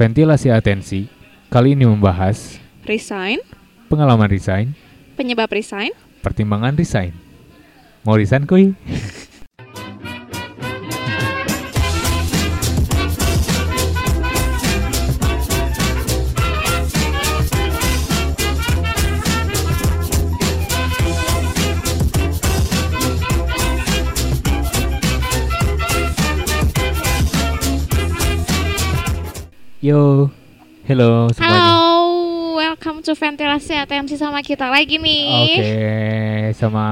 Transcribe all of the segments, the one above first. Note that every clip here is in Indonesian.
Ventilasi atensi kali ini membahas Resign, pengalaman resign, penyebab resign. pertimbangan resign. Mau resign kuy? Yo, hello semuanya. Halo, welcome to ventilasi atensi sama kita lagi nih. Oke, sama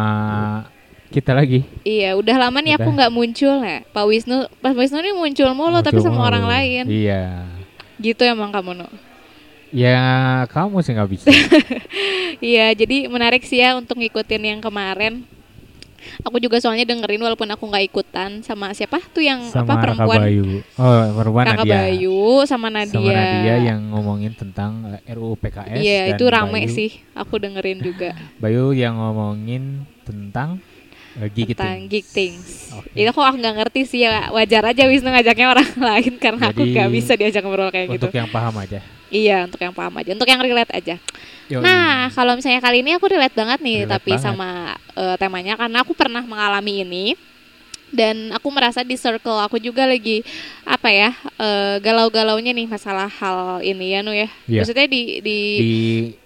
kita lagi. Iya, udah lama nih aku Udah. nggak muncul ya. Pak Wisnu, Pak Wisnu nih muncul mulu tapi Muncul sama mulu. orang lain. Iya. Gitu emang kamu no. Ya kamu sih nggak bisa. Iya, jadi menarik sih ya untuk ngikutin yang kemarin. Aku juga soalnya dengerin walaupun aku nggak ikutan sama siapa tuh yang sama apa Raka perempuan Bayu. Oh, perempuan Kakak Nadia. Bayu sama Nadia. Sama Nadia yang ngomongin tentang eh, RUU PKS. Iya, dan itu rame Bayu- sih. Aku dengerin juga. Bayu yang ngomongin tentang uh, tentang gigiting. geek things. Oke. Itu kok aku nggak ngerti sih ya wajar aja Wisnu ngajaknya orang lain karena aku Jadi, nggak bisa diajak ngobrol kayak gitu. Untuk yang paham aja. Iya untuk yang paham aja, untuk yang relate aja. Yoi. Nah kalau misalnya kali ini aku relate banget nih Relate tapi banget. sama eh, temanya karena aku pernah mengalami ini dan aku merasa di circle aku juga lagi apa ya eh, galau-galaunya nih masalah hal ini ya nu ya. Iya. Maksudnya di di, di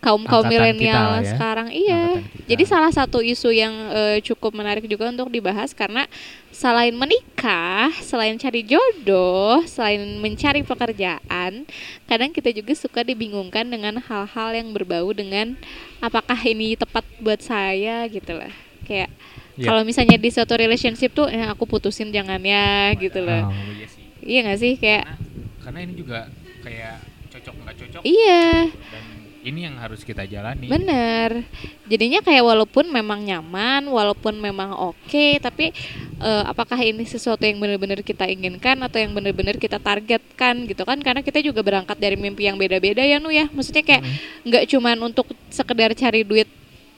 kaum kaum milenial ya. sekarang iya jadi salah satu isu yang eh, cukup menarik juga untuk dibahas karena selain menikah selain cari jodoh selain mencari pekerjaan kadang kita juga suka dibingungkan dengan hal-hal yang berbau dengan apakah ini tepat buat saya gitu lah kayak Iya. kalau misalnya di suatu relationship tuh eh, aku putusin jangan ya gitu loh Oh, iya sih. iya gak sih kayak Karena, karena ini juga kayak cocok nggak cocok iya dan ini yang harus kita jalani. Bener. Jadinya kayak walaupun memang nyaman, walaupun memang oke, tapi eh, apakah ini sesuatu yang benar-benar kita inginkan atau yang benar-benar kita targetkan gitu kan? Karena kita juga berangkat dari mimpi yang beda-beda ya nu ya. Maksudnya kayak Mm. nggak cuman untuk sekedar cari duit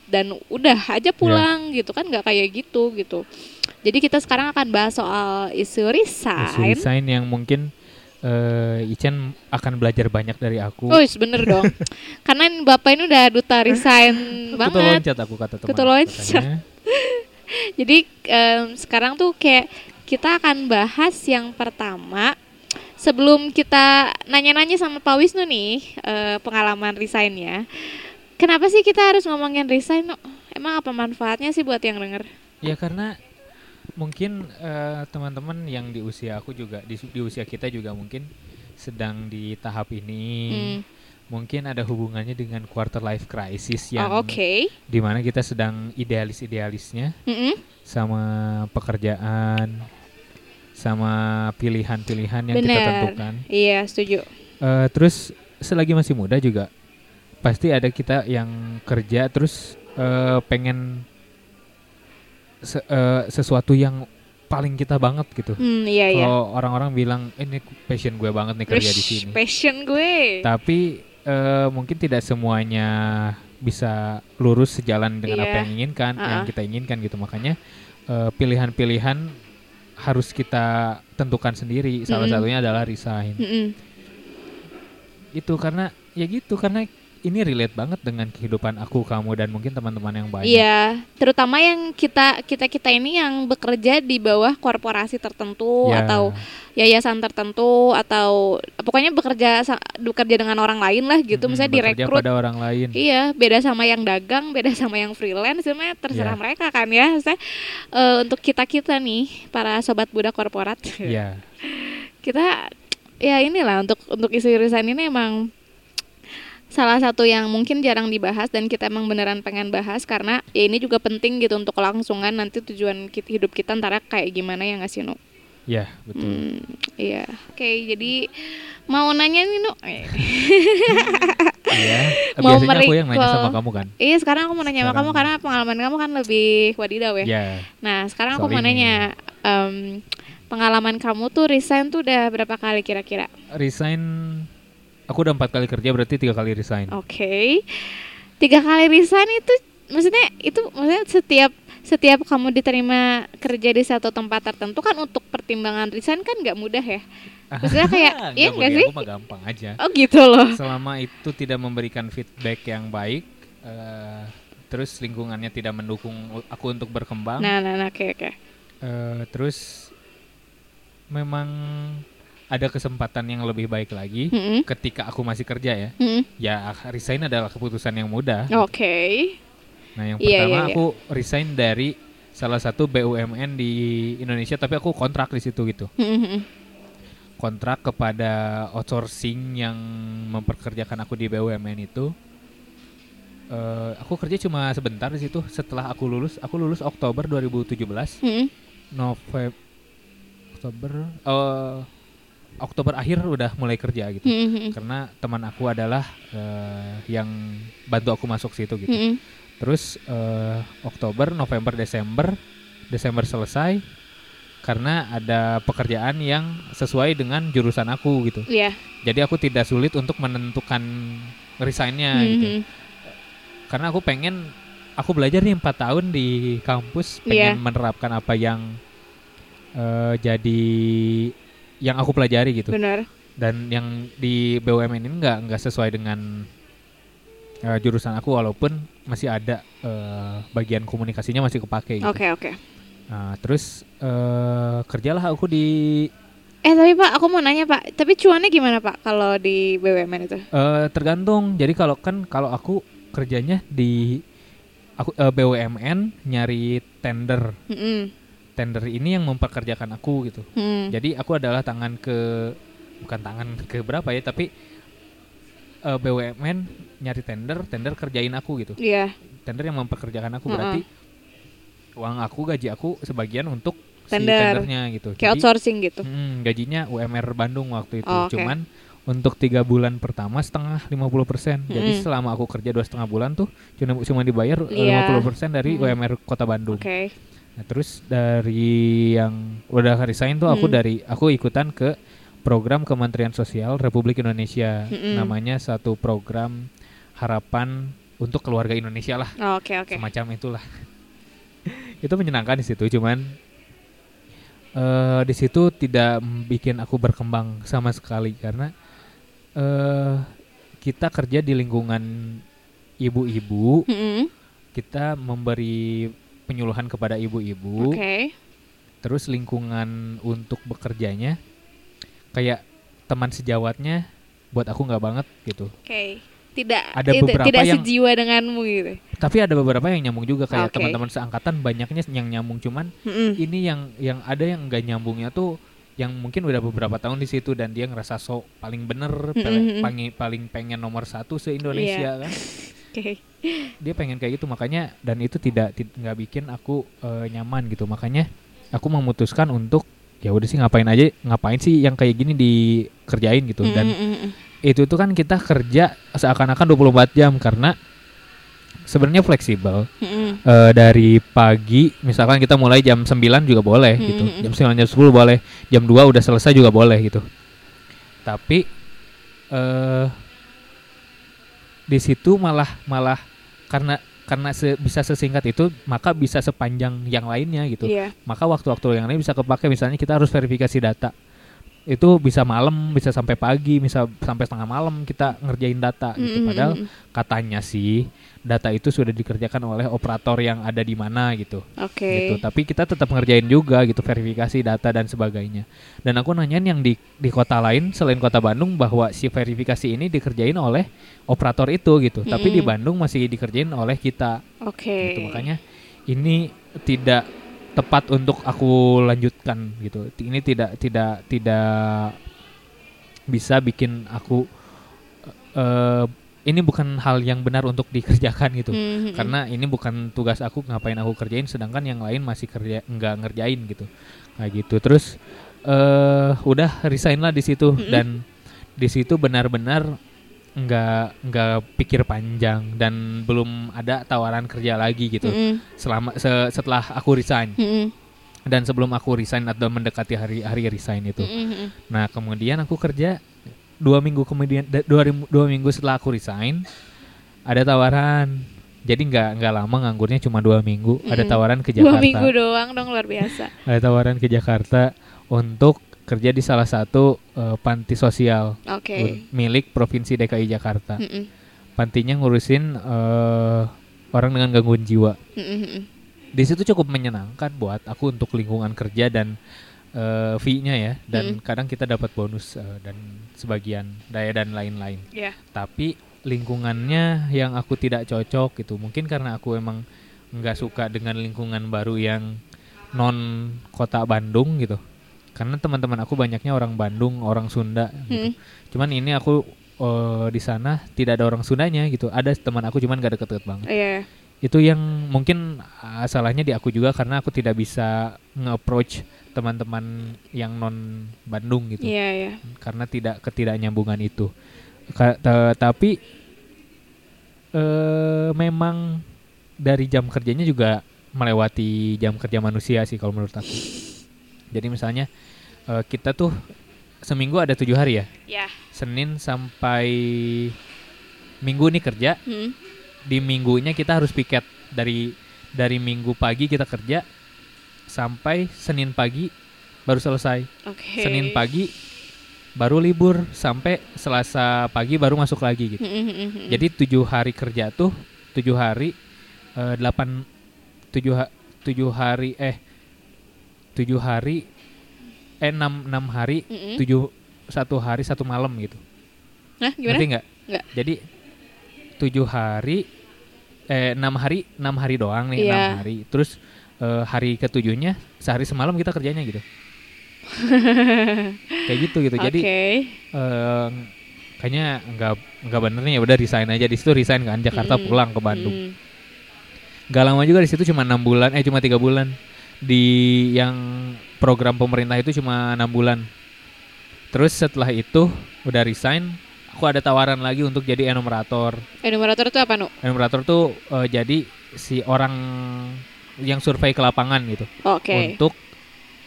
dan udah aja pulang gitu kan nggak kayak gitu gitu. Jadi kita sekarang akan bahas soal isu Isu resign. resign yang mungkin eh Ichen akan belajar banyak dari aku. Oh, bener dong. Karena bapak ini udah duta resign banget. loncat aku kata teman. Kutu loncat. katanya. Jadi em, sekarang tuh kayak kita akan bahas yang pertama sebelum kita nanya-nanya sama Pak Wisnu nih eh, pengalaman resignnya. Kenapa sih kita harus ngomongin resign? No? Emang apa manfaatnya sih buat yang denger? Ya karena mungkin eh, teman-teman yang di usia aku juga di, di usia kita juga mungkin sedang di tahap ini Hmm. mungkin ada hubungannya dengan quarter life crisis yang Oh, Oke. di mana kita sedang idealis-idealisnya Mm-mm. sama pekerjaan sama pilihan-pilihan yang kita Bener. tentukan Iya setuju. Eh, terus selagi masih muda juga pasti ada kita yang kerja terus eh, pengen se- eh, sesuatu yang paling kita banget gitu. Hmm, iya iya. Kalau orang-orang bilang "Eh, ini passion gue banget nih kerja di Wish, sini. Passion gue. Tapi eh, mungkin tidak semuanya bisa lurus sejalan dengan apa Iya. yang inginkan, yang Uh-uh. kita inginkan gitu. Makanya pilihan-pilihan harus kita tentukan sendiri. Salah Mm-mm. satunya adalah resign Mm-mm. itu karena ya gitu karena ini relate banget dengan kehidupan aku kamu dan mungkin teman-teman yang banyak Iya, terutama yang kita kita kita ini yang bekerja di bawah korporasi tertentu Ya, atau yayasan tertentu atau pokoknya bekerja bekerja dengan orang lain lah gitu, mm, misalnya bekerja direkrut. pada orang lain Iya, beda sama yang dagang, beda sama yang freelance, sebenarnya terserah Iya. mereka kan ya. Saya untuk kita kita nih para sobat budak korporat, ya kita ya inilah untuk untuk isu resign ini emang salah satu yang mungkin jarang dibahas dan kita emang beneran pengen bahas karena ya ini juga penting gitu untuk kelangsungan nanti tujuan hidup kita antara kayak gimana ya nggak sih Nu? ya betul Hmm, iya. Oke, jadi mau nanya nih Nu. Eh, Iya. Mau biasanya aku yang nanya sama kamu kan Iya, sekarang aku mau nanya sama kamu Sekarang. karena pengalaman kamu kan lebih wadidaw ya. ya Nah, sekarang aku Soal mau nanya em, pengalaman kamu tuh resign tuh udah berapa kali kira-kira? resign aku udah empat kali kerja berarti tiga kali resign Oke. Tiga kali resign itu maksudnya itu maksudnya setiap setiap kamu diterima kerja di satu tempat tertentu kan untuk pertimbangan resign kan nggak mudah ya. Maksudnya kayak iya enggak bagi sih? Aku mah gampang aja. Oh gitu loh. Selama itu tidak memberikan feedback yang baik, eh, terus lingkungannya tidak mendukung aku untuk berkembang, Nah, nah, nah, oke oke. eh, terus memang ada kesempatan yang lebih baik lagi Mm-mm. ketika aku masih kerja ya. Mm-mm. Ya resign adalah keputusan yang mudah. Oke. Nah yang Oh. Iya, pertama iya, iya. aku resign dari salah satu BUMN di Indonesia, tapi aku kontrak di situ gitu. Mm-mm. Kontrak kepada outsourcing yang memperkerjakan aku di BUMN itu. Eh, aku kerja cuma sebentar di situ. Setelah aku lulus, aku lulus Oktober 2017. Mm-mm. November, Oktober, eh, Oktober akhir udah mulai kerja gitu. Mm-mm. Karena teman aku adalah eh, yang bantu aku masuk situ gitu. Mm-mm. Terus eh, Oktober, November, Desember, Desember selesai karena ada pekerjaan yang sesuai dengan jurusan aku gitu. Iya. Jadi aku tidak sulit untuk menentukan resignnya gitu. Mhm. Karena aku pengen aku belajar nih empat tahun di kampus pengen Iya. menerapkan apa yang eh, jadi yang aku pelajari gitu. Benar. Dan yang di BUMN ini nggak nggak sesuai dengan eh, jurusan aku walaupun masih ada eh, bagian komunikasinya masih kepake gitu. Oke oke. Nah, terus eh, kerjalah aku di Eh tapi Pak, aku mau nanya Pak. Tapi cuannya gimana Pak kalau di BUMN itu? eh, tergantung. Jadi kalau kan kalau aku kerjanya di aku eh, BUMN nyari tender. Mm-mm. Tender ini yang memperkerjakan aku gitu. Mm. Jadi aku adalah tangan ke bukan tangan ke berapa ya, tapi eh, BUMN nyari tender, tender kerjain aku gitu. Iya. Tender yang memperkerjakan aku Mm-mm. berarti uang aku gaji aku sebagian untuk si Tender. tendernya gitu. Kayak outsourcing gitu. Hmm, gajinya UMR Bandung waktu itu. Oh, oke. Cuman untuk tiga bulan pertama setengah 50%. Jadi Mm-mm. selama aku kerja dua setengah bulan tuh cuma cuma dibayar eh, Iya. 50% dari Mm. UMR Kota Bandung. Oke. Nah, terus dari yang udah resign tuh aku Hmm. dari aku ikutan ke program Kementerian Sosial Republik Indonesia. Mm-mm. Namanya satu program harapan untuk keluarga Indonesia lah, Oh, Oke oke. semacam itulah. itu menyenangkan di situ, cuman eh di situ tidak bikin aku berkembang sama sekali karena eh kita kerja di lingkungan ibu-ibu, Mm-mm. kita memberi penyuluhan kepada ibu-ibu. Oke. terus lingkungan untuk bekerjanya kayak teman sejawatnya buat aku nggak banget gitu Oke. Tidak Ada itu, beberapa tidak yang- sejiwa denganmu gitu. tapi ada beberapa yang nyambung juga kayak Oke. teman-teman seangkatan banyaknya yang nyambung cuman Mm-mm. ini yang yang ada yang nggak nyambungnya tuh yang mungkin udah beberapa tahun di situ dan dia ngerasa sok paling bener pele- Mm-mm. paling paling pengen nomor satu se Indonesia kan Oke. dia pengen kayak gitu makanya dan itu tidak tid- nggak bikin aku eh, nyaman gitu makanya aku memutuskan untuk ya udah sih ngapain aja ngapain sih yang kayak gini dikerjain gitu dan Mm-mm. itu tuh kan kita kerja seakan-akan 24 jam karena sebenarnya fleksibel Mm-mm. Eh, dari pagi misalkan kita mulai jam 9 juga boleh gitu Mm-mm. jam 9 jam 10 boleh jam 2 udah selesai juga boleh gitu tapi eh di situ malah malah karena karena se- bisa sesingkat itu maka bisa sepanjang yang lainnya gitu Iya. maka waktu-waktu yang lain bisa kepake misalnya kita harus verifikasi data itu bisa malam bisa sampai pagi bisa sampai setengah malam kita ngerjain data gitu Mm-mm. padahal katanya sih data itu sudah dikerjakan oleh operator yang ada di mana gitu. Oke. gitu. Tapi kita tetap ngerjain juga gitu verifikasi data dan sebagainya. Dan aku nanyain yang di di kota lain selain kota Bandung bahwa si verifikasi ini dikerjain oleh operator itu gitu. Tapi di. Bandung masih dikerjain oleh kita. Oke. gitu. Makanya ini tidak tepat untuk aku lanjutkan gitu. Ini tidak tidak tidak bisa bikin aku eh ini bukan hal yang benar untuk dikerjakan gitu Mm-mm. karena ini bukan tugas aku ngapain aku kerjain sedangkan yang lain masih kerja nggak ngerjain gitu kayak gitu terus eh udah resign lah di situ Mm-mm. dan di situ benar-benar nggak nggak pikir panjang dan belum ada tawaran kerja lagi gitu Mm-mm. selama se- setelah aku resign Mm-mm. dan sebelum aku resign atau mendekati hari hari resign itu Mm-mm. nah kemudian aku kerja dua minggu kemudian dua, dua minggu setelah aku resign ada tawaran jadi nggak nggak lama nganggurnya cuma dua minggu ada Mm-mm. tawaran ke Dua Jakarta minggu doang dong luar biasa. ada tawaran ke Jakarta untuk kerja di salah satu eh, panti sosial Oke. milik Provinsi DKI Jakarta. Mm-mm. Pantinya ngurusin eh, orang dengan gangguan jiwa. Mm-mm, mm-mm. Di situ cukup menyenangkan buat aku untuk lingkungan kerja dan eh, fee-nya ya. Dan kadang kita dapat bonus eh, dan sebagian daya dan lain-lain. Ya. Tapi lingkungannya yang aku tidak cocok gitu. Mungkin karena aku emang nggak suka dengan lingkungan baru yang non kota Bandung gitu. Karena teman-teman aku banyaknya orang Bandung, orang Sunda gitu. Mm. Cuman ini aku eh, di sana tidak ada orang Sundanya gitu. Ada teman aku cuman gak deket-deket banget. Iya. Itu yang mungkin ah, salahnya di aku juga karena aku tidak bisa nge-approach teman-teman yang non Bandung gitu. Iya, iya. Karena tidak ketidaknyambungan itu. Ka- ta- tapi eh memang dari jam kerjanya juga melewati jam kerja manusia sih kalau menurut aku. Jadi misalnya eh, kita tuh seminggu ada tujuh hari ya. Ya. Senin sampai Minggu nih kerja, Mm. di minggunya kita harus piket dari dari Minggu pagi kita kerja sampai Senin pagi baru selesai. Oke. Senin pagi baru libur sampai Selasa pagi baru masuk lagi gitu. Jadi tujuh hari kerja tuh tujuh hari eh, delapan tujuh ha- tujuh hari eh tujuh hari eh enam enam hari Mm-mm. tujuh satu hari satu malam gitu. Hah, gimana? Ngerti nggak? Nggak. Jadi tujuh hari eh enam hari enam hari doang nih enam Iya. hari. Terus eh, hari ketujuhnya sehari semalam kita kerjanya gitu. Kayak gitu gitu. Jadi eh, kayaknya nggak nggak bener nih ya udah resign aja di situ resign kan Jakarta Mm-mm. pulang ke Bandung. Mm. Gak lama juga di situ cuma enam bulan eh cuma tiga bulan di yang program pemerintah itu cuma enam bulan. Terus setelah itu udah resign, aku ada tawaran lagi untuk jadi enumerator. Enumerator itu apa, Nu? Enumerator tuh eh, jadi si orang yang survei ke lapangan gitu Oke. untuk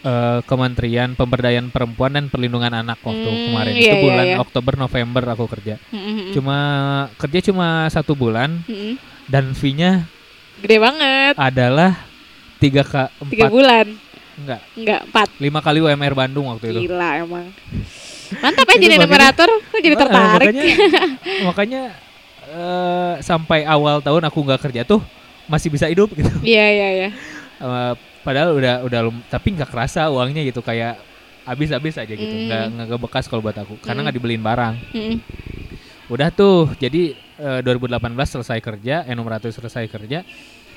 eh, Kementerian Pemberdayaan Perempuan dan Perlindungan Anak waktu Hmm, kemarin iya, itu iya, bulan iya. Oktober November aku kerja. Mm, mm, mm. Cuma kerja cuma satu bulan Mm, mm. dan fee-nya Gede banget. adalah tiga k Tiga bulan. enggak Enggak, empat. lima kali UMR Bandung waktu itu. Gila emang. Mantap ya jadi makanya- enumerator. Kok jadi tertarik? makanya makanya eh, sampai awal tahun aku nggak kerja tuh masih bisa hidup gitu. Iya, iya, iya. Eh, padahal udah udah lum- tapi nggak kerasa uangnya gitu kayak habis-habis aja gitu. Hmm. Nggak nggak bekas kalau buat aku karena nggak dibeliin barang. Mm, Udah tuh, jadi eh, 2018 selesai kerja, enumerator selesai kerja.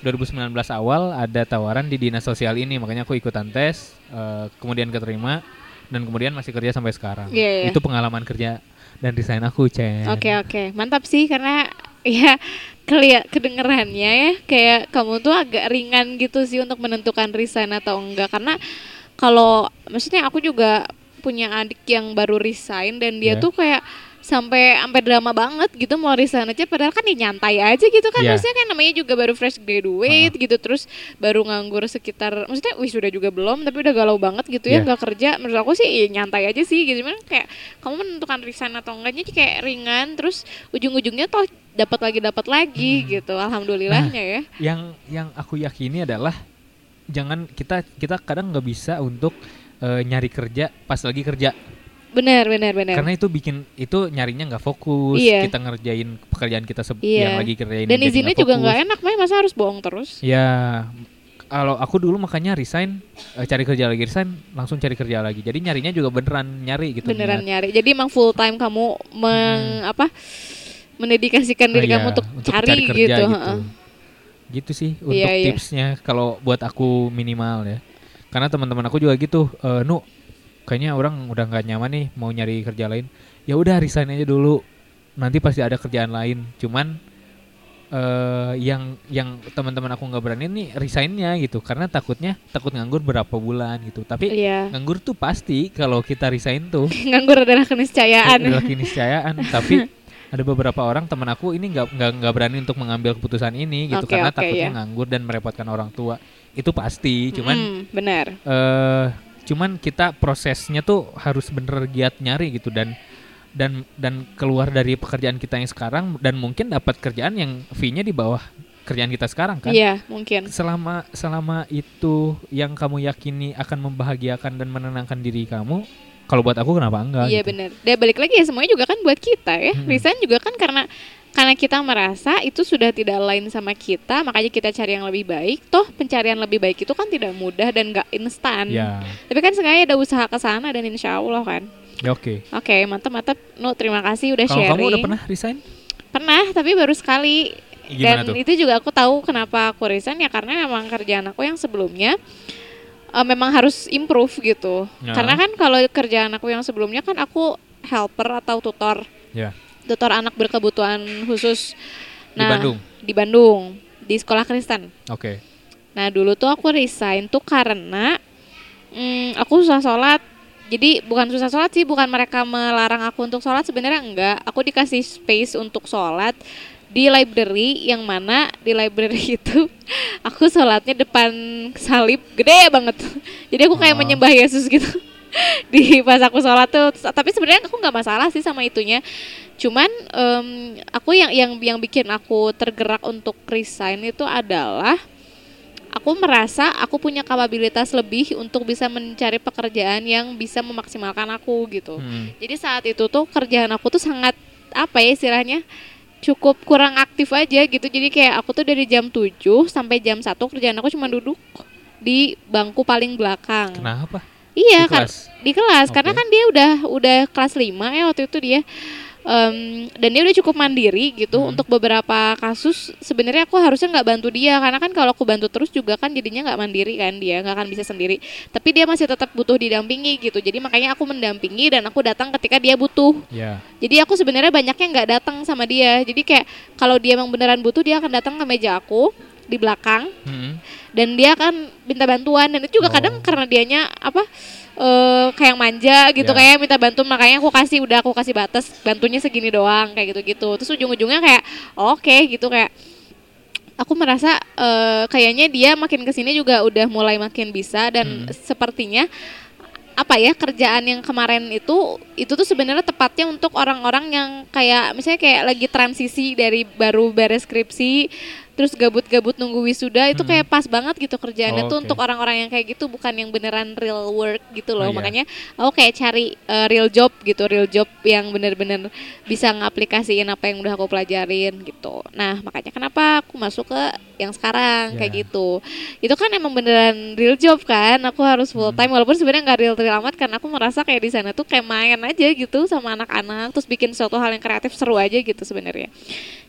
2019 awal ada tawaran di dinas sosial ini, makanya aku ikutan tes, eh, kemudian keterima dan kemudian masih kerja sampai sekarang. Iya, iya. Itu pengalaman kerja dan resign aku, Cen. Oke oke mantap sih karena ya keliat kedengerannya ya kayak kamu tuh agak ringan gitu sih untuk menentukan resign atau enggak karena kalau maksudnya aku juga punya adik yang baru resign dan dia Ya. tuh kayak sampai sampai drama banget gitu mau resign aja padahal kan ya nyantai aja gitu kan. Ya. maksudnya kan namanya juga baru fresh graduate gitu terus baru nganggur sekitar maksudnya wisuda juga belum tapi udah galau banget gitu ya Ya. nggak kerja. Menurut aku sih ya nyantai aja sih gitu. Cuman kayak kamu menentukan resign atau enggaknya kayak ringan terus ujung-ujungnya toh dapat lagi dapat lagi Hmm. gitu. Alhamdulillahnya ya. Yang yang aku yakini adalah jangan kita kita kadang nggak bisa untuk eh, nyari kerja pas lagi kerja benar benar benar karena itu bikin itu nyarinya nggak fokus Iya. kita ngerjain pekerjaan kita se- Iya. yang lagi kerjain dan izinnya juga nggak enak mah masa harus bohong terus Ya, kalau aku dulu makanya resign, eh, cari kerja lagi resign, langsung cari kerja lagi. Jadi nyarinya juga beneran nyari gitu. beneran niat. nyari jadi emang full time kamu meng apa mendedikasikan diri Oh, kamu iya, untuk, cari, kerja gitu, gitu. Gitu sih untuk Iya, iya. tipsnya kalau buat aku minimal ya. Karena teman-teman aku juga gitu, eh, nu kayaknya orang udah nggak nyaman nih mau nyari kerja lain. Ya udah resign aja dulu. Nanti pasti ada kerjaan lain. Cuman eh yang yang teman-teman aku nggak berani nih resignnya gitu. Karena takutnya takut nganggur berapa bulan gitu. Tapi iya. nganggur tuh pasti kalau kita resign tuh. Nganggur adalah keniscayaan. Adalah keniscayaan. Tapi ada beberapa orang teman aku ini nggak nggak nggak berani untuk mengambil keputusan ini gitu. Oke, karena oke, takutnya ya. nganggur dan merepotkan orang tua. Itu pasti. Cuman Mm, benar. eh cuman kita prosesnya tuh harus bener giat nyari gitu dan dan dan keluar dari pekerjaan kita yang sekarang dan mungkin dapat kerjaan yang fee-nya di bawah kerjaan kita sekarang kan iya mungkin selama selama itu yang kamu yakini akan membahagiakan dan menenangkan diri kamu kalau buat aku kenapa enggak Iya gitu. benar. Dan balik lagi ya semuanya juga kan buat kita ya. Mm-mm. Resign juga kan karena karena kita merasa itu sudah tidak lain sama kita, makanya kita cari yang lebih baik. Toh pencarian lebih baik itu kan tidak mudah dan nggak instan. ya Tapi kan sengaja ada usaha ke sana dan insya Allah kan. ya oke Oke, mantap mantap. Nu, terima kasih udah kalau sharing. kamu udah pernah resign Pernah, tapi baru sekali. gimana dan tuh itu juga aku tahu kenapa aku resign ya karena memang kerjaan aku yang sebelumnya eh, memang harus improve gitu. Ya. Karena kan kalau kerjaan aku yang sebelumnya kan aku helper atau tutor, ya tutor anak berkebutuhan khusus. Di Bandung? Di Bandung, di sekolah Kristen. oke Nah dulu tuh aku resign tuh karena mm, aku susah sholat. Jadi bukan susah sholat sih, bukan mereka melarang aku untuk sholat sebenarnya enggak. Aku dikasih space untuk sholat di library yang mana di library itu aku sholatnya depan salib gede banget. Jadi aku kayak Oh. menyembah Yesus gitu di pas aku sholat tuh. Tapi sebenarnya aku nggak masalah sih sama itunya. Cuman em, aku yang yang yang bikin aku tergerak untuk resign itu adalah aku merasa aku punya kapabilitas lebih untuk bisa mencari pekerjaan yang bisa memaksimalkan aku gitu. Hmm. Jadi saat itu tuh kerjaan aku tuh sangat apa ya istilahnya cukup kurang aktif aja gitu. Jadi kayak aku tuh dari jam 7 sampai jam 1 kerjaan aku cuma duduk di bangku paling belakang. kenapa Iya, Di kan kelas? di kelas karena Oke. kan dia udah udah kelas 5 ya waktu itu dia Em, dan dia udah cukup mandiri gitu Hmm. untuk beberapa kasus. Sebenarnya aku harusnya nggak bantu dia karena kan kalau aku bantu terus juga kan jadinya nggak mandiri kan dia nggak akan bisa sendiri. Tapi dia masih tetap butuh didampingi gitu. Jadi makanya aku mendampingi dan aku datang ketika dia butuh. Ya. Jadi aku sebenarnya banyaknya nggak datang sama dia. Jadi kayak kalau dia emang beneran butuh dia akan datang ke meja aku di belakang. Hmm. dan dia akan minta bantuan. Dan itu juga Oh. kadang karena dianya apa eh kayak manja gitu Ya. kayak minta bantu makanya aku kasih udah aku kasih batas bantunya segini doang kayak gitu-gitu terus ujung-ujungnya kayak oke gitu kayak aku merasa eh, kayaknya dia makin ke sini juga udah mulai makin bisa dan Hmm. sepertinya apa ya kerjaan yang kemarin itu itu tuh sebenarnya tepatnya untuk orang-orang yang kayak misalnya kayak lagi transisi dari baru beres skripsi terus gabut-gabut nunggu wisuda itu Hmm. kayak pas banget gitu kerjaannya Oh, tuh untuk orang-orang yang kayak gitu bukan yang beneran real work gitu Oh, loh iya. makanya aku kayak cari uh, real job gitu real job yang bener-bener bisa ngaplikasiin apa yang udah aku pelajarin gitu nah makanya kenapa aku masuk ke yang sekarang kayak Ya. gitu itu kan emang beneran real job kan aku harus full Hmm. time walaupun sebenarnya nggak real real amat karena aku merasa kayak di sana tuh kayak main aja gitu sama anak-anak terus bikin suatu hal yang kreatif seru aja gitu sebenarnya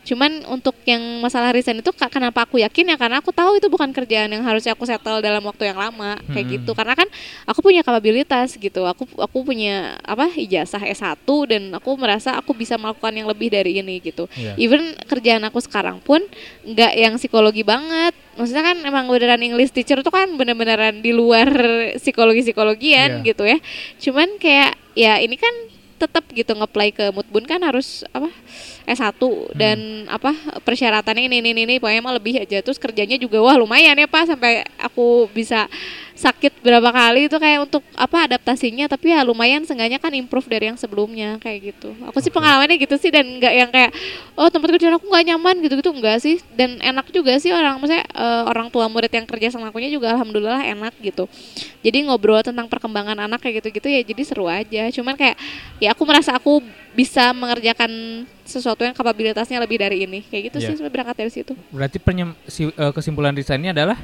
cuman untuk yang masalah resign itu kenapa aku yakin ya karena aku tahu itu bukan kerjaan yang harusnya aku settle dalam waktu yang lama kayak Hmm. gitu karena kan aku punya kapabilitas gitu aku aku punya apa ijazah S1 dan aku merasa aku bisa melakukan yang lebih dari ini gitu Iya. even kerjaan aku sekarang pun nggak yang psikologi banget maksudnya kan emang beneran English teacher tuh kan bener-beneran di luar psikologi psikologian Iya. gitu ya cuman kayak ya ini kan tetap gitu ngeplay ke Mutbun kan harus apa S1 dan apa persyaratannya ini ini ini pokoknya mah lebih aja. Terus kerjanya juga wah lumayan ya Pak sampai aku bisa sakit berapa kali itu kayak untuk apa adaptasinya. Tapi ya lumayan seenggaknya kan improve dari yang sebelumnya kayak gitu. Aku sih Oke. pengalamannya gitu sih dan nggak yang kayak oh tempat kerjaan aku nggak nyaman gitu gitu enggak sih. Dan enak juga sih orang maksudnya eh, orang tua murid yang kerja sama akunya juga alhamdulillah enak gitu. Jadi ngobrol tentang perkembangan anak kayak gitu-gitu ya jadi seru aja. Cuman kayak ya aku merasa aku bisa mengerjakan sesuatu yang kapabilitasnya lebih dari ini. Kayak gitu Iya. sih sebenarnya berangkat dari situ. Berarti penyem- si- eh, kesimpulan resignnya adalah?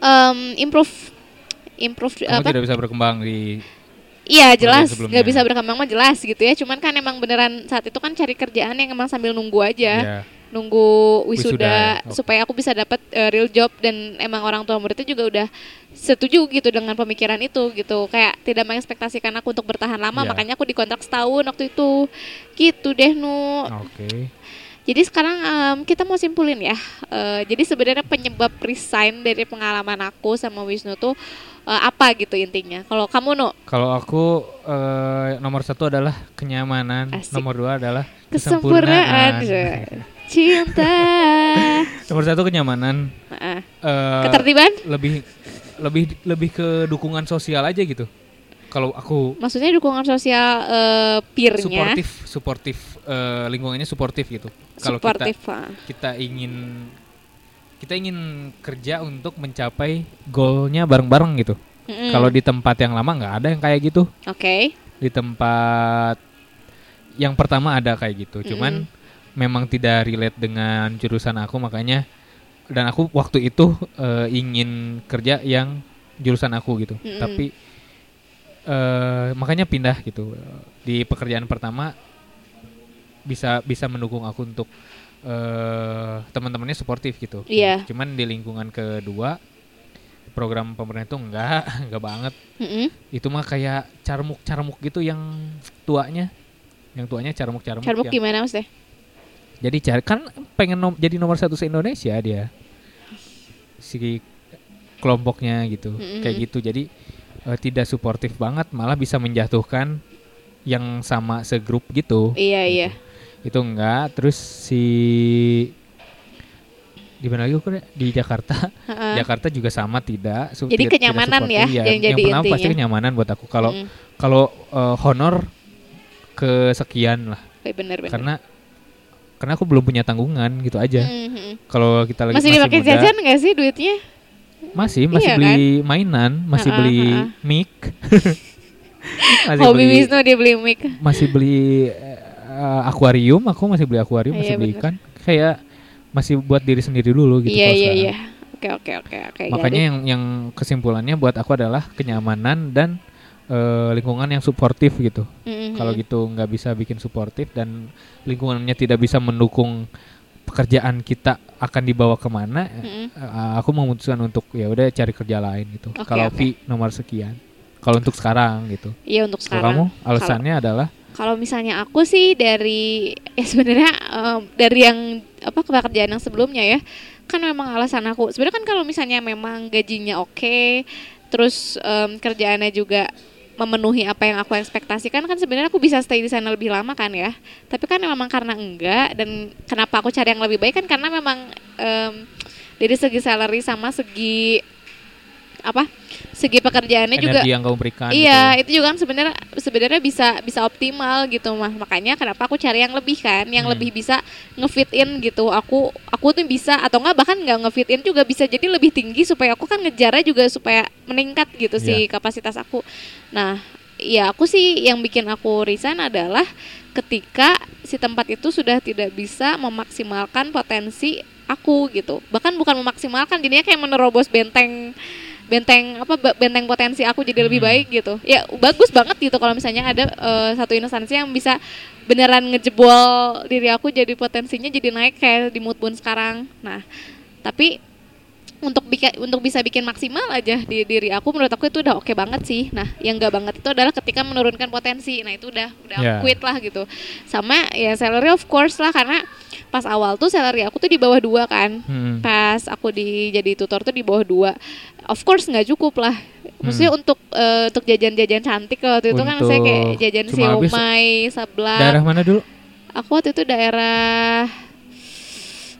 Em, improve improve kamu apa? tidak bisa berkembang di Iya jelas. Nggak bisa berkembang mah jelas gitu ya. Cuman kan emang beneran saat itu kan cari kerjaan yang emang sambil nunggu aja. Ya, nunggu Wisuda, wisuda, oke. supaya aku bisa dapat eh, real job dan emang orang tua muridnya juga udah setuju gitu dengan pemikiran itu gitu. Kayak tidak mengekspektasikan aku untuk bertahan lama. Iya. makanya aku dikontrak setahun waktu itu. Gitu deh nu. Oke jadi sekarang em, kita mau simpulin ya. Eh, jadi sebenarnya penyebab resign dari pengalaman aku sama Wisnu tuh eh, apa gitu intinya? Kalau kamu nu? Kalau aku eh, nomor satu adalah kenyamanan, Asik. nomor dua adalah kesempurnaan. kesempurnaan. cinta. Nomor satu kenyamanan, Heeh. eh, ketertiban? lebih lebih lebih ke dukungan sosial aja gitu. Kalau aku maksudnya dukungan sosial eh, peernya suportif, suportif eh, lingkungannya suportif gitu. Kalau kita ah. kita ingin kita ingin kerja untuk mencapai goalnya bareng-bareng gitu. Mm-mm. Kalau di tempat yang lama nggak ada yang kayak gitu. oke di tempat yang pertama ada kayak gitu cuman memang tidak relate dengan jurusan aku makanya dan aku waktu itu eh, ingin kerja yang jurusan aku gitu Mm-mm. tapi eh, makanya pindah gitu di pekerjaan pertama bisa bisa mendukung aku untuk eh, teman-temannya suportif gitu Iya. cuman di lingkungan kedua program pemerintah itu enggak enggak banget Mm-mm. itu mah kayak carmuk-carmuk gitu yang tuanya yang tuanya carmuk-carmuk Carbuk yang- gimana mas deh? jadi cari kan pengen nom- jadi nomor satu se Indonesia dia si kelompoknya gitu Mm-mm. kayak gitu jadi eh, tidak suportif banget malah bisa menjatuhkan yang sama segrup gitu Iya iya. itu enggak terus si di mana lagi aku di Jakarta Heeh. Jakarta juga sama tidak su- Jadi tidak- tidak kenyamanan suportif. ya, Iya, yang jadi pertama pasti intinya. kenyamanan buat aku kalau Mm-mm. kalau eh, honor kesekian lah Eh, bener bener. karena karena aku belum punya tanggungan gitu aja Mm-mm. kalau kita lagi Masih dipakai muda, jajan nggak sih duitnya? Masih masih Iya beli mainan masih Ha-ha, beli ha-ha. mic masih Hobi beli Wisnu dia beli mic. masih beli eh, akuarium aku masih beli akuarium Iya, masih beli bener. ikan kayak masih buat diri sendiri dulu gitu Iya iya iya. Oke oke oke oke. makanya got it. yang yang kesimpulannya buat aku adalah kenyamanan dan eh, lingkungan yang suportif gitu Mm-mm. kalau gitu nggak bisa bikin suportif dan lingkungannya tidak bisa mendukung pekerjaan kita akan dibawa ke mana Mm-mm. eh, aku memutuskan untuk ya udah cari kerja lain gitu Oke, kalau oke. fee nomor sekian kalau untuk sekarang gitu Iya untuk sekarang. kamu alasannya adalah Kalau misalnya aku sih dari ya sebenarnya em, dari yang apa pekerjaan yang sebelumnya ya kan memang alasan aku sebenarnya kan kalau misalnya memang gajinya oke terus em, kerjaannya juga memenuhi apa yang aku ekspektasikan kan sebenarnya aku bisa stay di sana lebih lama kan ya. Tapi kan memang karena enggak dan kenapa aku cari yang lebih baik kan karena memang em, dari segi salary sama segi apa segi pekerjaannya juga energi yang kamu berikan Iya, gitu. itu juga kan sebenarnya sebenarnya bisa bisa optimal gitu mah. Makanya kenapa aku cari yang lebih kan, yang Hmm. lebih bisa ngefit in gitu. Aku aku tuh bisa atau enggak bahkan nggak ngefit in juga bisa jadi lebih tinggi supaya aku kan ngejarnya juga supaya meningkat gitu Iya. sih kapasitas aku. Nah, ya aku sih yang bikin aku resign adalah ketika si tempat itu sudah tidak bisa memaksimalkan potensi aku gitu. Bahkan bukan memaksimalkan, jadinya kayak menerobos benteng benteng apa benteng potensi aku jadi lebih Hmm. baik gitu ya bagus banget gitu kalau misalnya ada eh, satu instansi yang bisa beneran ngejebol diri aku jadi potensinya jadi naik kayak di moodbound sekarang nah tapi untuk bika, untuk bisa bikin maksimal aja di diri aku menurut aku itu udah oke banget sih. Nah yang enggak banget itu adalah ketika menurunkan potensi. Nah itu udah udah Ya. quit lah gitu. Sama ya salary of course lah karena pas awal tuh salary aku tuh di bawah dua kan. Hmm. pas aku di jadi tutor tuh di bawah dua. Of course nggak cukup lah. Maksudnya untuk eh, untuk jajan-jajan cantik waktu itu kan saya kayak jajan siomay seblak daerah mana dulu? Aku waktu itu daerah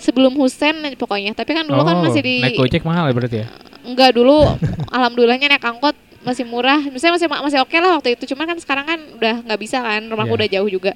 sebelum Husen pokoknya. Tapi kan dulu kan Oh, masih di naik gojek mahal ya berarti ya? Enggak dulu alhamdulillahnya naik angkot masih murah. Misalnya masih masih oke lah waktu itu. Cuman kan sekarang kan udah nggak bisa kan rumahku Iya. udah jauh juga.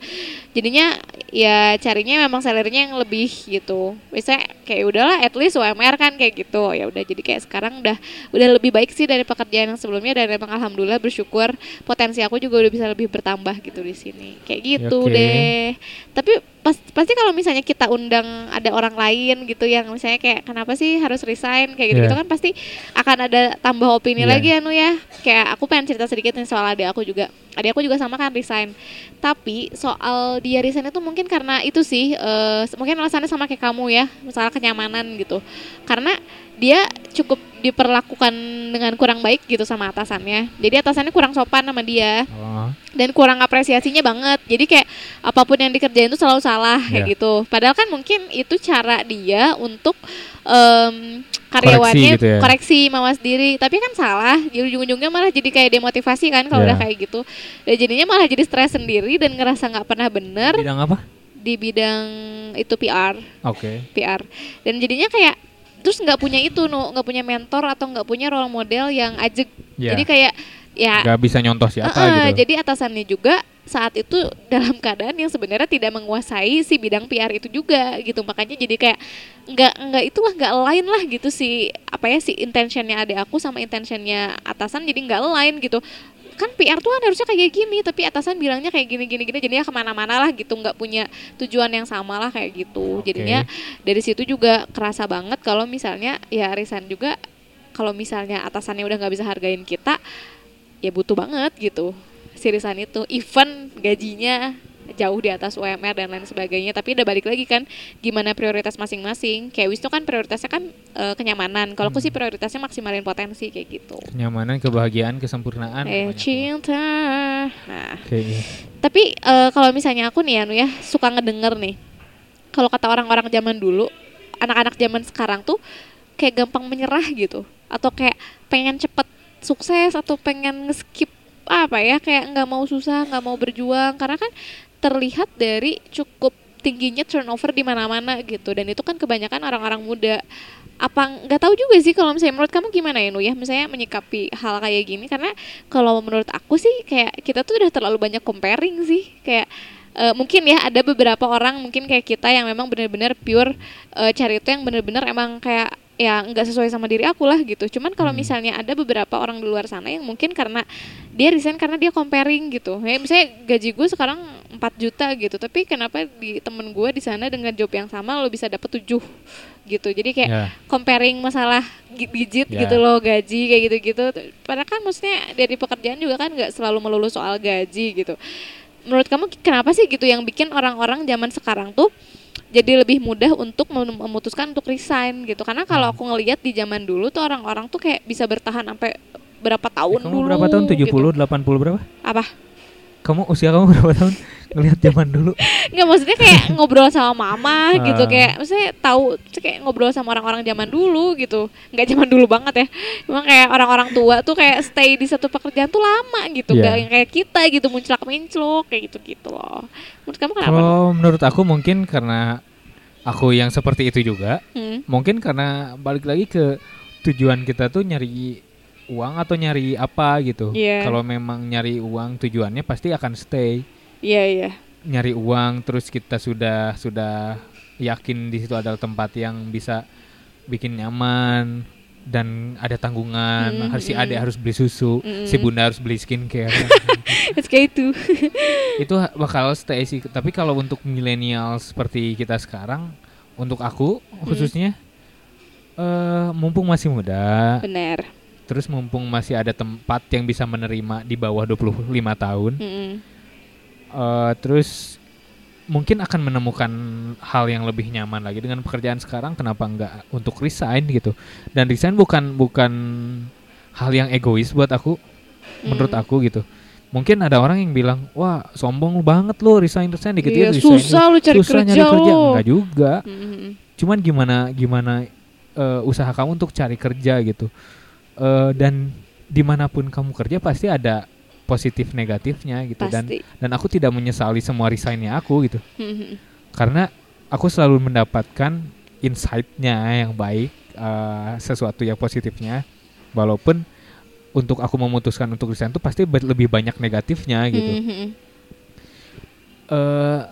Jadinya ya carinya memang salary-nya yang lebih gitu. Biasanya kayak udahlah at least UMR kan kayak gitu. Ya udah jadi kayak sekarang udah udah lebih baik sih dari pekerjaan yang sebelumnya. Dan memang alhamdulillah bersyukur potensi aku juga udah bisa lebih bertambah gitu di sini. Kayak gitu Oke. deh. Tapi pas, pasti kalau misalnya kita undang ada orang lain gitu yang misalnya kayak kenapa sih harus resign? kayak gitu, Iya. gitu kan pasti akan ada tambah opini Iya. lagi anu ya. Kayak aku pengen cerita sedikit nih soal adik aku juga. Adik aku juga sama kan resign. Tapi soal dia resign itu mungkin karena itu sih eh, mungkin alasannya sama kayak kamu ya masalah kenyamanan gitu. Karena dia cukup diperlakukan dengan kurang baik gitu sama atasannya. Jadi atasannya kurang sopan sama dia. Oh. dan kurang apresiasinya banget. Jadi kayak apa pun yang dikerjain itu selalu salah kayak Iya. gitu. Padahal kan mungkin itu cara dia untuk em, karyawannya gitu ya. koreksi mawas diri. Tapi kan salah. Di ujung-ujungnya malah jadi kayak demotivasi kan kalau Iya. udah kayak gitu. Dan jadinya malah jadi stres sendiri dan ngerasa nggak pernah bener bidang apa? di bidang itu PR oke. PR dan jadinya kayak terus nggak punya itu no nggak punya mentor atau nggak punya role model yang ajak Ya. jadi kayak ya nggak bisa nyontoh siapa Heeh, gitu Jadi atasannya juga saat itu dalam keadaan yang sebenarnya tidak menguasai si bidang PR itu juga gitu. Makanya jadi kayak nggak nggak itulah nggak lain lah gitu si apa ya si intentionnya adik aku sama intentionnya atasan jadi nggak lain gitu. Kan PR tuh kan harusnya kayak gini tapi atasan bilangnya kayak gini gini gini jadinya ke mana-mana lah gitu nggak punya tujuan yang sama lah kayak gitu Oke. jadinya dari situ juga kerasa banget kalau misalnya ya resign juga kalau misalnya atasannya udah nggak bisa hargain kita ya butuh banget gitu si resign itu even gajinya jauh di atas UMR dan lain sebagainya. Tapi udah balik lagi kan gimana prioritas masing-masing. Kayak Wisnu kan prioritasnya kan eh, kenyamanan. Kalau aku sih prioritasnya maksimalin potensi kayak gitu. Kenyamanan, kebahagiaan, kesempurnaan. eh cinta. Nah. Oke, iya. tapi eh, kalau misalnya aku nih Anu ya suka ngedenger nih. Kalau kata orang-orang zaman dulu anak-anak zaman sekarang tuh kayak gampang menyerah gitu. Atau kayak pengen cepet sukses atau pengen nge-skip apa ya kayak nggak mau susah nggak mau berjuang. Karena kan terlihat dari cukup tingginya turnover di mana-mana gitu. Dan itu kan kebanyakan orang-orang muda. Apa nggak tahu juga sih kalau misalnya menurut kamu gimana ya ya misalnya menyikapi hal kayak gini. Karena kalau menurut aku sih kayak kita tuh udah terlalu banyak comparing sih. Kayak eh, mungkin ya ada beberapa orang mungkin kayak kita yang memang benar-benar pure eh, cari itu yang benar-benar emang kayak ya nggak sesuai sama diri aku lah gitu cuman kalau Hmm. misalnya ada beberapa orang di luar sana yang mungkin karena dia resign karena dia comparing gitu ya misalnya gaji gue sekarang 4 juta gitu tapi kenapa di temen gue di sana dengan job yang sama lo bisa dapet 7 gitu jadi kayak Ya. comparing masalah gi- digit Ya. gitu loh gaji kayak gitu-gitu padahal kan maksudnya dari pekerjaan juga kan nggak selalu melulu soal gaji gitu menurut kamu kenapa sih gitu yang bikin orang-orang zaman sekarang tuh jadi lebih mudah untuk mem- memutuskan untuk resign gitu karena kalau Hmm. aku ngelihat di zaman dulu tuh orang-orang tuh kayak bisa bertahan sampai berapa tahun Eh, kamu dulu berapa tahun? 70, gitu. 80 berapa? apa Kamu usia kamu berapa tahun? Ngelihat zaman dulu. nggak maksudnya kayak ngobrol sama mama gitu Ah. kayak maksudnya tahu kayak ngobrol sama orang-orang zaman dulu gitu nggak zaman dulu banget ya emang kayak orang-orang tua tuh kayak stay di satu pekerjaan tuh lama gitu nggak yang kayak kita gitu munclak minclok kayak gitu gitu loh menurut kamu kenapa Kalau menurut aku mungkin karena aku yang seperti itu juga, Hmm. mungkin karena balik lagi ke tujuan kita tuh nyari uang atau nyari apa gitu. Iya. Kalau memang nyari uang tujuannya pasti akan stay. iya iya Nyari uang terus kita sudah sudah yakin di situ adalah tempat yang bisa bikin nyaman dan ada tanggungan. Mm, Harus si mm. adik harus beli susu, Mm. si bunda harus beli skincare. it's kayak itu itu bakal stay sih tapi kalau untuk milenial seperti kita sekarang untuk aku khususnya eh mumpung masih muda benar terus mumpung masih ada tempat yang bisa menerima di bawah 25 tahun Mm-mm. eh terus mungkin akan menemukan hal yang lebih nyaman lagi dengan pekerjaan sekarang kenapa enggak untuk resign gitu dan resign bukan bukan hal yang egois buat aku menurut Mm. aku gitu mungkin ada orang yang bilang wah sombong banget lo resign resign dikit Iya, resign susah lu cari susah kerja nyari kerja lo. enggak juga Mm-mm. cuman gimana gimana eh, usaha kamu untuk cari kerja gitu Eh, dan di mana pun kamu kerja pasti ada positif negatifnya gitu. Dan pasti. dan aku tidak menyesali semua resignnya aku gitu. Mm-mm. karena aku selalu mendapatkan insight-nya yang baik eh, sesuatu yang positifnya. Walaupun untuk aku memutuskan untuk resign itu pasti lebih banyak negatifnya gitu. Eh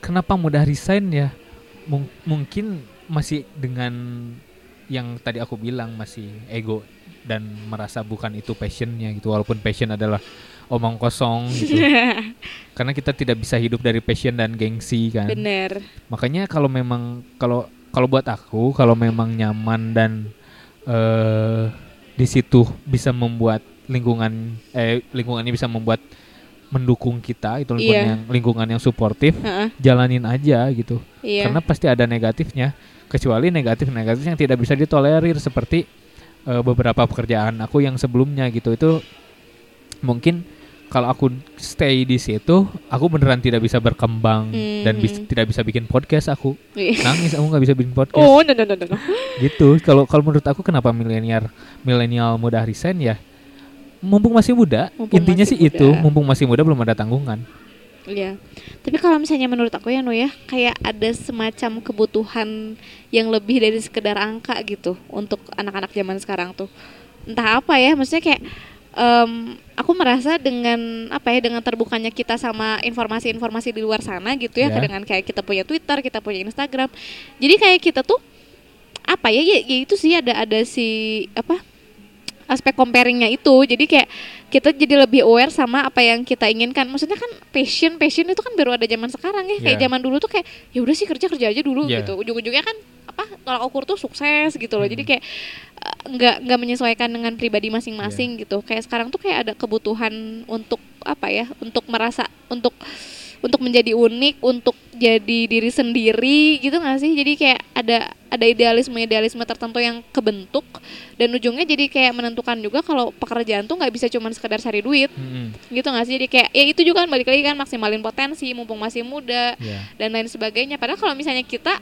kenapa mudah resign ya? Mung- mungkin masih dengan yang tadi aku bilang masih ego dan merasa bukan itu passionnya gitu. Walaupun passion adalah omong kosong gitu. Karena kita tidak bisa hidup dari passion dan gengsi kan. bener Makanya kalau memang kalau kalau buat aku kalau memang nyaman dan eh di situ bisa membuat lingkungan eh lingkungannya bisa membuat mendukung kita itu lingkungan Iya. yang lingkungan yang suportif Heeh, jalanin aja gitu iya karena pasti ada negatifnya kecuali negatif negatif yang tidak bisa ditolerir seperti eh, beberapa pekerjaan aku yang sebelumnya gitu itu mungkin kalau aku stay di situ aku beneran tidak bisa berkembang dan bis- Hmm. tidak bisa bikin podcast aku Iya. nangis aku nggak bisa bikin podcast oh no no no, no. gitu kalau kalau menurut aku kenapa milenial milenial mudah resign ya mumpung masih muda Mumpung intinya masih sih muda. itu mumpung masih muda belum ada tanggungan Iya. Tapi kalau misalnya menurut aku ya No ya, kayak ada semacam kebutuhan yang lebih dari sekedar angka gitu untuk anak-anak zaman sekarang tuh. Entah apa ya, maksudnya kayak em, aku merasa dengan apa ya dengan terbukanya kita sama informasi-informasi di luar sana gitu ya, Ya. dengan kayak kita punya Twitter, kita punya Instagram. Jadi kayak kita tuh apa ya ya, ya itu sih ada ada si apa aspek comparingnya itu jadi kayak kita jadi lebih aware sama apa yang kita inginkan maksudnya kan passion passion itu kan baru ada zaman sekarang ya kayak Yeah. zaman dulu tuh kayak ya udah sih kerja kerja aja dulu Yeah. gitu ujung-ujungnya kan apa tolak ukur tuh sukses gitu loh jadi Mhm. kayak eh, nggak nggak menyesuaikan dengan pribadi masing-masing Iya. gitu kayak sekarang tuh kayak ada kebutuhan untuk apa ya untuk merasa untuk untuk menjadi unik untuk jadi diri sendiri gitu nggak sih? Jadi kayak ada ada idealisme idealisme tertentu yang kebentuk dan ujungnya jadi kayak menentukan juga kalau pekerjaan tuh nggak bisa cuma sekedar cari duit Mm-mm. gitu nggak sih? Jadi kayak ya itu juga kan balik lagi kan maksimalin potensi mumpung masih muda Ya. dan lain sebagainya. Padahal kalau misalnya kita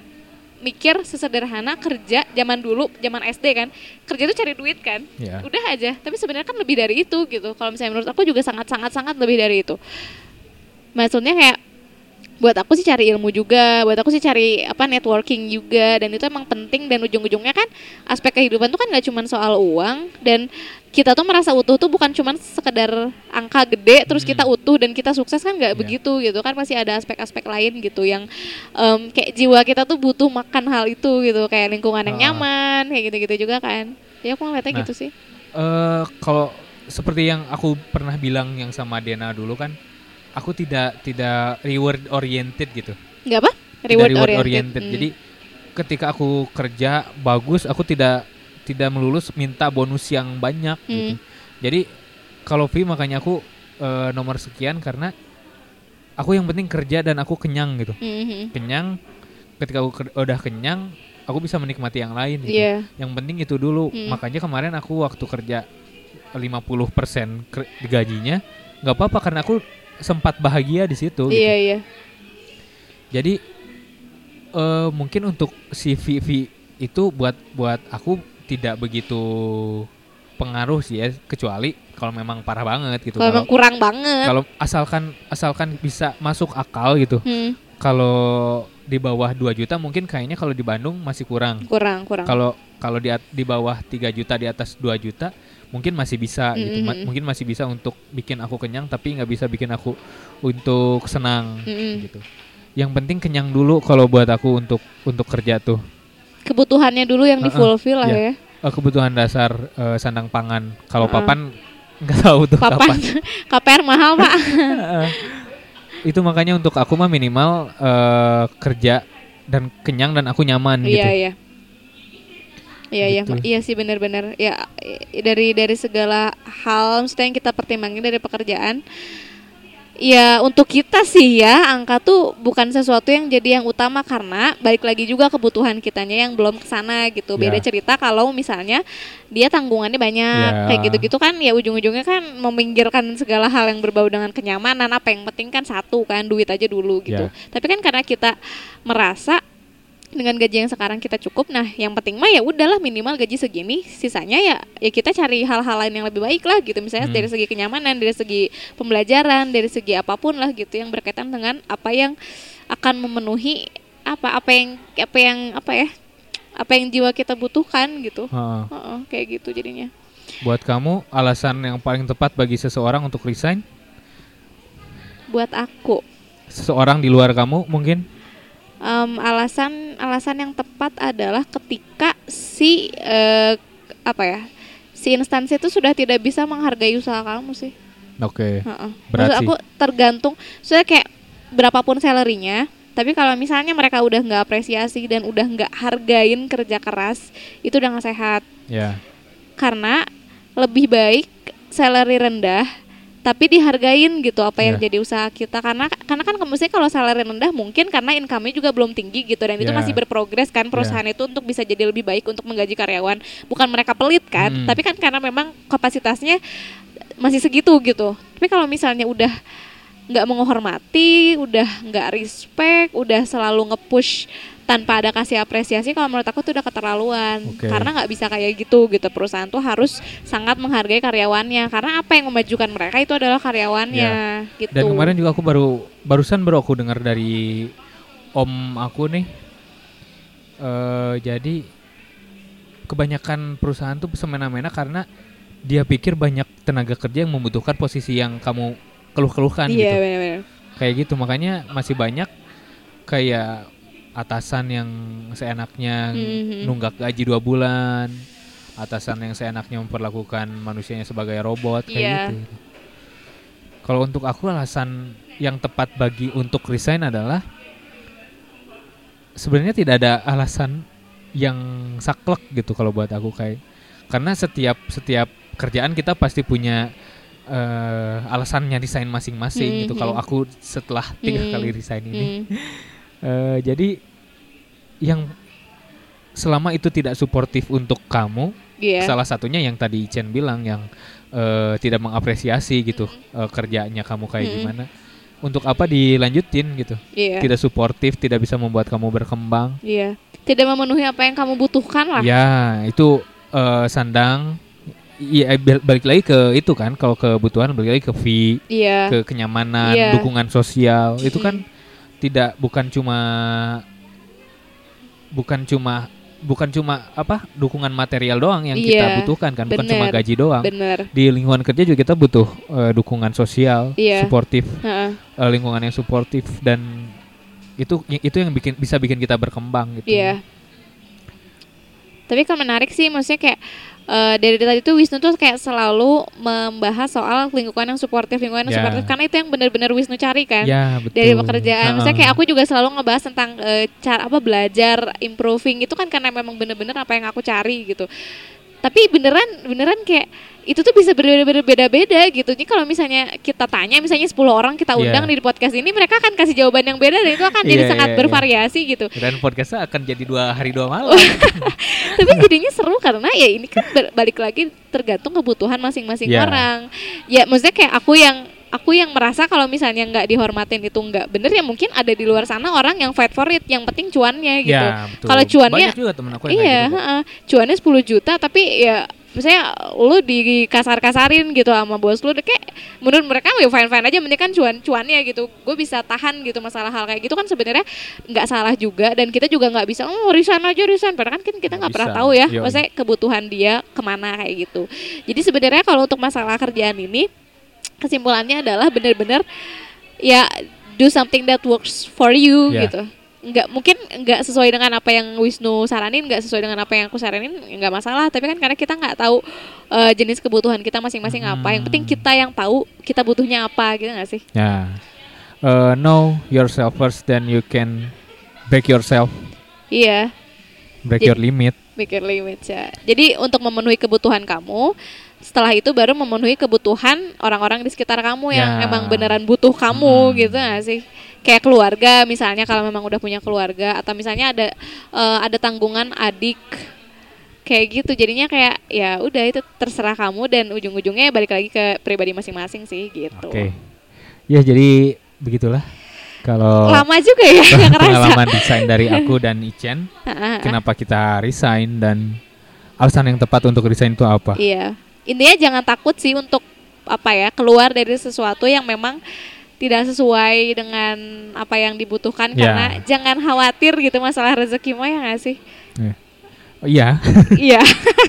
mikir sesederhana kerja zaman dulu zaman SD kan kerja itu cari duit kan? Ya. udah aja. Tapi sebenarnya kan lebih dari itu gitu. Kalau misalnya menurut aku juga sangat sangat sangat lebih dari itu. Maksudnya kayak buat aku sih cari ilmu juga buat aku sih cari apa networking juga dan itu emang penting dan ujung-ujungnya kan aspek kehidupan tuh kan nggak cuma soal uang dan kita tuh merasa utuh tuh bukan cuma sekedar angka gede terus Hmm. kita utuh dan kita sukses kan nggak Iya. begitu gitu kan pasti ada aspek-aspek lain gitu yang em, kayak jiwa kita tuh butuh makan hal itu gitu kayak lingkungan yang Ah. nyaman kayak gitu-gitu juga kan ya aku ngeliatnya Nah. gitu sih eh kalau seperti yang aku pernah bilang yang sama Dena dulu kan, aku tidak tidak reward oriented gitu. nggak apa Tidak reward, oriented, Hmm. Jadi ketika aku kerja bagus, aku tidak tidak melulus minta bonus yang banyak gitu. Hmm. Jadi kalau fee makanya aku eh, nomor sekian karena aku yang penting kerja dan aku kenyang gitu. Mhm. Kenyang ketika aku ker- udah kenyang, aku bisa menikmati yang lain gitu. Iya. Yang penting itu dulu. Hmm. Makanya kemarin aku waktu kerja 50% ker- gajinya nggak apa-apa karena aku sempat bahagia di situ gitu. Iya iya. Jadi eh mungkin untuk si VV itu buat buat aku tidak begitu pengaruh sih ya kecuali kalau memang parah banget gitu. Kalau kurang banget. kalau asalkan asalkan bisa masuk akal gitu. Hmm, Kalau di bawah 2 juta mungkin kayaknya kalau di Bandung masih kurang. kurang kurang. Kalau kalau di di bawah 3 juta di atas 2 juta mungkin masih bisa gitu. Ma- mungkin masih bisa untuk bikin aku kenyang tapi nggak bisa bikin aku untuk senang Mm-mm. gitu. Yang penting kenyang dulu kalau buat aku untuk untuk kerja tuh. Kebutuhannya dulu yang Heeh, di fulfill lah iya. ya. Eh, kebutuhan dasar eh, sandang pangan. Kalau Heeh. papan nggak tahu tuh Papan kapan. KPR mahal pak. Itu makanya untuk aku mah minimal eh, kerja dan kenyang dan aku nyaman gitu. Iya iya. Iya iya Gitu. iya sih benar-benar ya dari dari segala hal maksudnya yang kita pertimbangin dari pekerjaan ya untuk kita sih ya angka tuh bukan sesuatu yang jadi yang utama karena balik lagi juga kebutuhan kitanya yang belum ke sana gitu beda Ya. cerita kalau misalnya dia tanggungannya banyak Ya. kayak gitu-gitu kan ya ujung-ujungnya kan meminggirkan segala hal yang berbau dengan kenyamanan apa yang penting kan satu kan duit aja dulu gitu Ya. tapi kan karena kita merasa dengan gaji yang sekarang kita cukup nah yang penting mah ya udahlah minimal gaji segini sisanya ya ya kita cari hal-hal lain yang lebih baik lah gitu misalnya Hmm. dari segi kenyamanan dari segi pembelajaran dari segi apa pun lah gitu yang berkaitan dengan apa yang akan memenuhi apa apa yang apa yang apa ya apa yang jiwa kita butuhkan gitu Heeh. Heeh, kayak gitu jadinya Buat kamu alasan yang paling tepat bagi seseorang untuk resign? buat aku Seseorang di luar kamu mungkin? Em, alasan alasan yang tepat adalah ketika si eh, apa ya si instansi itu sudah tidak bisa menghargai usaha kamu sih. Oke. Heeh. Berat Maksud sih. aku tergantung, soalnya kayak berapapun salarynya, tapi kalau misalnya mereka udah nggak apresiasi dan udah nggak hargain kerja keras, itu udah nggak sehat. Ya. Karena lebih baik salary rendah tapi dihargain gitu apa yang Ya. jadi usaha kita karena karena kan mesti kalau salary rendah mungkin karena income-nya juga belum tinggi gitu dan itu Ya. masih berprogres kan perusahaan itu untuk bisa jadi lebih baik untuk menggaji karyawan bukan mereka pelit kan Hmm. tapi kan karena memang kapasitasnya masih segitu gitu tapi kalau misalnya udah nggak menghormati udah nggak respect udah selalu nge-push tanpa ada kasih apresiasi kalau menurut aku tuh udah keterlaluan. Oke. karena nggak bisa kayak gitu gitu. Perusahaan tuh harus sangat menghargai karyawannya. Karena apa yang memajukan mereka itu adalah karyawannya gitu. Dan kemarin juga aku baru barusan baru aku dengar dari om aku nih. eh jadi kebanyakan perusahaan tuh semena-mena karena dia pikir banyak tenaga kerja yang membutuhkan posisi yang kamu keluh-keluhkan iya gitu. benar-benar Kayak gitu. Makanya masih banyak kayak atasan yang seenaknya Mhm. nunggak gaji dua bulan atasan yang seenaknya memperlakukan manusianya sebagai robot kayak Iya. gitu. Kalau untuk aku alasan yang tepat bagi untuk resign adalah sebenarnya tidak ada alasan yang saklek gitu kalau buat aku kayak karena setiap setiap kerjaan kita pasti punya eh, alasannya resign masing-masing gitu. Mhm. Kalau aku setelah tiga Mhm. kali resign ini Hmm. Eh, jadi yang selama itu tidak suportif untuk kamu, Iya. salah satunya yang tadi Chen bilang yang eh, tidak mengapresiasi gitu eh, kerjanya kamu kayak Mm-mm. gimana. Untuk apa dilanjutin gitu? Iya. Tidak suportif, tidak bisa membuat kamu berkembang. Iya. Tidak memenuhi apa yang kamu butuhkan lah. Ya, itu eh, sandang. Iya, bal- balik lagi ke itu kan. Kalau kebutuhan balik lagi ke fee, Iya. ke kenyamanan, Iya. dukungan sosial. Itu Mm. kan tidak bukan cuma bukan cuma bukan cuma apa dukungan material doang yang kita Iya, butuhkan kan bukan cuma bener. gaji doang Bener. di lingkungan kerja juga kita butuh eh, dukungan sosial Iya. suportif Heeh. eh, lingkungan yang suportif dan itu itu yang bikin bisa bikin kita berkembang gitu Iya. Tapi kan menarik sih, maksudnya kayak eh, dari tadi tuh Wisnu tuh kayak selalu membahas soal lingkungan yang suportif, lingkungan yang Ya. suportif karena itu yang benar-benar Wisnu cari kan. ya betul Dari pekerjaan, maksudnya kayak Heeh. aku juga selalu ngebahas tentang eh, cara apa belajar, improving itu kan karena memang bener-bener apa yang aku cari gitu. Tapi beneran beneran kayak itu tuh bisa berbeda-beda beda-beda gitu. Jadi kalau misalnya kita tanya misalnya 10 orang kita undang Iya. di podcast ini mereka akan kasih jawaban yang beda dan itu akan jadi Iya, sangat iya, iya. bervariasi gitu. dan podcastnya akan jadi dua hari dua malam Tapi jadinya seru karena ya ini kan balik lagi tergantung kebutuhan masing-masing Ya. orang. Ya maksudnya kayak aku yang aku yang merasa kalau misalnya nggak dihormatin itu nggak bener ya mungkin ada di luar sana orang yang fight for it yang penting cuannya gitu. ya Kalau cuannya- banyak juga temen aku yang Iya, kayak gitu heeh. cuannya 10 juta tapi ya misalnya lu di kasar-kasarin gitu sama bos lu kayak menurut mereka ya fine-fine aja mending kan cuan cuannya gitu gue bisa tahan gitu masalah hal kayak gitu kan sebenarnya nggak salah juga dan kita juga nggak bisa oh resign aja resign padahal kan kita Nggak pernah tahu ya Yoi. maksudnya kebutuhan dia ke mana kayak gitu jadi sebenarnya kalau untuk masalah kerjaan ini kesimpulannya adalah benar-benar ya do something that works for you Ya. gitu nggak mungkin nggak sesuai dengan apa yang Wisnu saranin nggak sesuai dengan apa yang aku saranin nggak masalah tapi kan karena kita nggak tahu eh, jenis kebutuhan kita masing-masing apa yang penting Hmm. kita yang tahu kita butuhnya apa gitu nggak sih Ya. Uh, know yourself first, then you can break yourself, iya break Jadi- your limit. mikir limit ya jadi untuk memenuhi kebutuhan kamu setelah itu baru memenuhi kebutuhan orang-orang di sekitar kamu yang Ya. emang beneran butuh kamu Hmm. gitu gak sih kayak keluarga misalnya kalau memang udah punya keluarga atau misalnya ada eh, ada tanggungan adik kayak gitu jadinya kayak ya udah itu terserah kamu dan ujung-ujungnya balik lagi ke pribadi masing-masing sih gitu Oke. Ya jadi begitulah kalau lama juga ya pengalaman desain dari aku dan Ichen. Kenapa kita resign dan alasan yang tepat untuk resign itu apa? Iya. Intinya jangan takut sih untuk apa ya, keluar dari sesuatu yang memang tidak sesuai dengan apa yang dibutuhkan Ya. karena jangan khawatir gitu masalah rezeki mah ya nggak sih? Oh, iya. iya.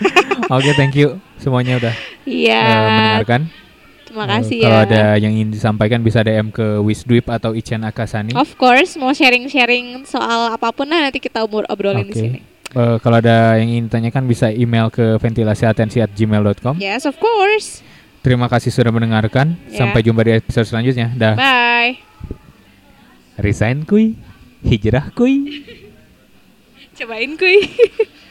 Oke, thank you semuanya udah Iya. eh, mendengarkan. Terima kasih Kalau ya. ada yang ingin disampaikan bisa DM ke Wisdwip atau Ichen Akasani. Of course, mau sharing-sharing soal apa pun lah nanti kita umur obrolin di Oke. sini. Eh, kalau ada yang ingin ditanyakan bisa email ke ventilasiatensi@gmail.com. Yes, of course. Terima kasih sudah mendengarkan. Ya. Sampai jumpa di episode selanjutnya. Dah. Bye. Resign kuy. Hijrah kuy. Cobain kuy.